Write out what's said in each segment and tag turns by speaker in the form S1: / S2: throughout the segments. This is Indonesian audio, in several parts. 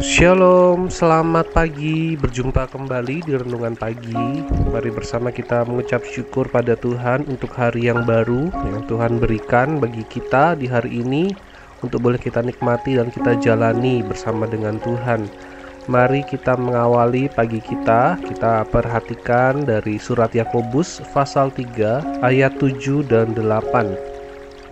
S1: Shalom, selamat pagi. Berjumpa kembali di renungan pagi. Mari bersama kita mengucap syukur pada Tuhan untuk hari yang baru yang Tuhan berikan bagi kita di hari ini untuk boleh kita nikmati dan kita jalani bersama dengan Tuhan. Mari kita mengawali pagi kita. Kita perhatikan dari surat Yakobus pasal 3 ayat 7 dan 8.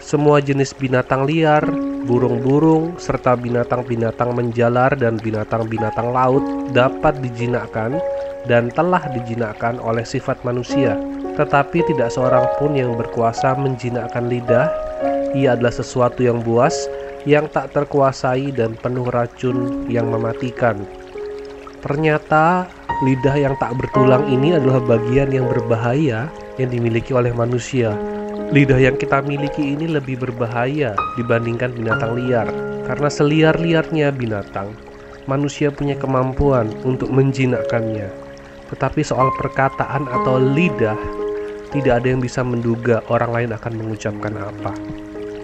S1: Semua jenis binatang liar, burung-burung, serta binatang-binatang menjalar dan binatang-binatang laut dapat dijinakkan dan telah dijinakkan oleh sifat manusia. Tetapi tidak seorang pun yang berkuasa menjinakkan lidah. Ia adalah sesuatu yang buas, yang tak terkuasai dan penuh racun yang mematikan. Ternyata lidah yang tak bertulang ini adalah bagian yang berbahaya yang dimiliki oleh manusia Lidah yang kita miliki ini lebih berbahaya dibandingkan binatang liar, karena seliar-liarnya binatang, manusia punya kemampuan untuk menjinakkannya. Tetapi soal perkataan atau lidah, tidak ada yang bisa menduga orang lain akan mengucapkan apa.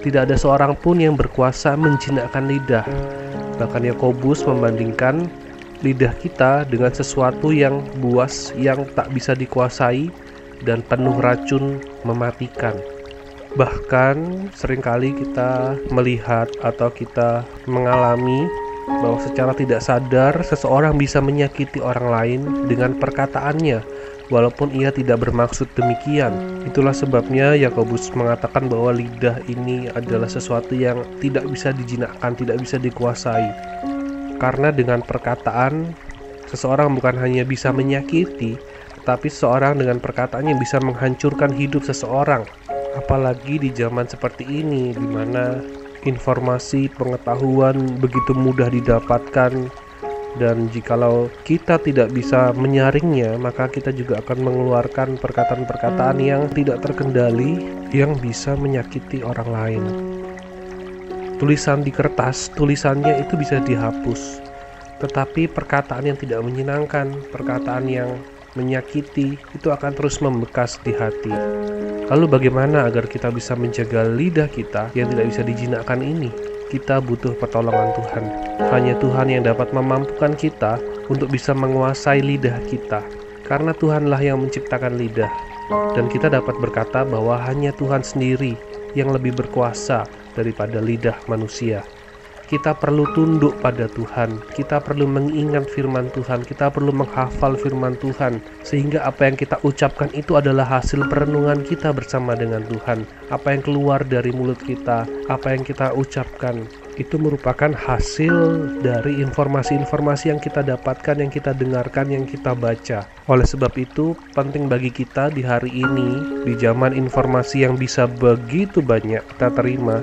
S1: Tidak ada seorang pun yang berkuasa menjinakkan lidah. Bahkan Yakobus membandingkan lidah kita dengan sesuatu yang buas yang tak bisa dikuasai dan penuh racun mematikan. Bahkan sering kali kita melihat atau kita mengalami bahwa secara tidak sadar seseorang bisa menyakiti orang lain dengan perkataannya walaupun ia tidak bermaksud demikian. Itulah sebabnya Yakobus mengatakan bahwa lidah ini adalah sesuatu yang tidak bisa dijinakkan, tidak bisa dikuasai. Karena dengan perkataan seseorang bukan hanya bisa menyakiti, tetapi seseorang dengan perkataannya bisa menghancurkan hidup seseorang apalagi di zaman seperti ini di mana informasi pengetahuan begitu mudah didapatkan. Dan jikalau kita tidak bisa menyaringnya maka kita juga akan mengeluarkan perkataan-perkataan yang tidak terkendali yang bisa menyakiti orang lain. Tulisan di kertas tulisannya itu bisa dihapus. Tetapi perkataan yang tidak menyenangkan perkataan yang menyakiti itu akan terus membekas di hati. Lalu bagaimana agar kita bisa menjaga lidah kita yang tidak bisa dijinakkan ini? Kita butuh pertolongan Tuhan. Hanya Tuhan yang dapat memampukan kita untuk bisa menguasai lidah kita. Karena Tuhanlah yang menciptakan lidah. Dan kita dapat berkata bahwa hanya Tuhan sendiri yang lebih berkuasa daripada lidah manusia kita perlu tunduk pada Tuhan, kita perlu mengingat firman Tuhan, kita perlu menghafal firman Tuhan, sehingga apa yang kita ucapkan itu adalah hasil perenungan kita bersama dengan Tuhan. Apa yang keluar dari mulut kita, apa yang kita ucapkan, itu merupakan hasil dari informasi-informasi yang kita dapatkan, yang kita dengarkan, yang kita baca. Oleh sebab itu, penting bagi kita di hari ini, di zaman informasi yang bisa begitu banyak kita terima,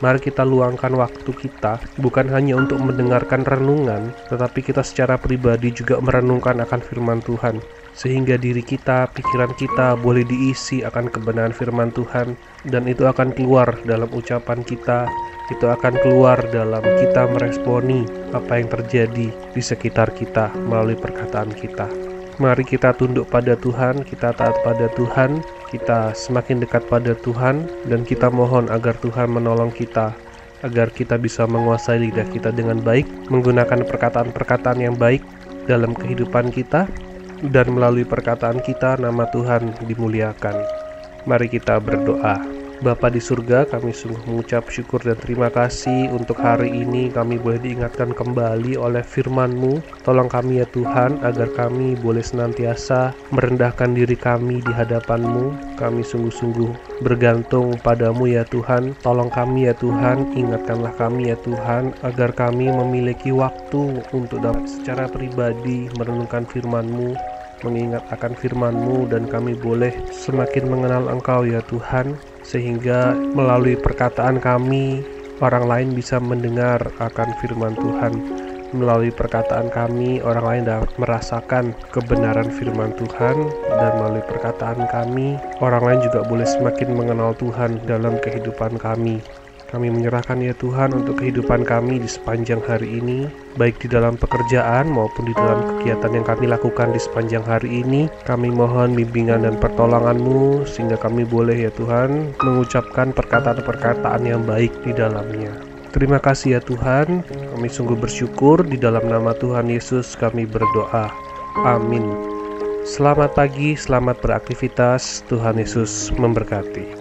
S1: Mari kita luangkan waktu kita bukan hanya untuk mendengarkan renungan, tetapi kita secara pribadi juga merenungkan akan firman Tuhan, sehingga diri kita, pikiran kita boleh diisi akan kebenaran firman Tuhan, dan itu akan keluar dalam ucapan kita, itu akan keluar dalam kita meresponi apa yang terjadi di sekitar kita melalui perkataan kita. Mari kita tunduk pada Tuhan, kita taat pada Tuhan, kita semakin dekat pada Tuhan, dan kita mohon agar Tuhan menolong kita, agar kita bisa menguasai lidah kita dengan baik, menggunakan perkataan-perkataan yang baik dalam kehidupan kita, dan melalui perkataan kita nama Tuhan dimuliakan. Mari kita berdoa. Bapa di surga, kami sungguh mengucap syukur dan terima kasih untuk hari ini kami boleh diingatkan kembali oleh firman-Mu. Tolong kami ya Tuhan, agar kami boleh senantiasa merendahkan diri kami di hadapan-Mu. Kami sungguh-sungguh bergantung padamu ya Tuhan. Tolong kami ya Tuhan, ingatkanlah kami ya Tuhan, agar kami memiliki waktu untuk dapat secara pribadi merenungkan firman-Mu mengingat akan firman-Mu dan kami boleh semakin mengenal Engkau ya Tuhan sehingga melalui perkataan kami orang lain bisa mendengar akan firman Tuhan. Melalui perkataan kami orang lain dapat merasakan kebenaran firman Tuhan. Dan melalui perkataan kami orang lain juga boleh semakin mengenal Tuhan dalam kehidupan kami kami menyerahkan ya Tuhan untuk kehidupan kami di sepanjang hari ini, baik di dalam pekerjaan maupun di dalam kegiatan yang kami lakukan di sepanjang hari ini. Kami mohon bimbingan dan pertolongan-Mu sehingga kami boleh ya Tuhan mengucapkan perkataan-perkataan yang baik di dalamnya. Terima kasih ya Tuhan, kami sungguh bersyukur di dalam nama Tuhan Yesus kami berdoa. Amin. Selamat pagi, selamat beraktivitas. Tuhan Yesus memberkati.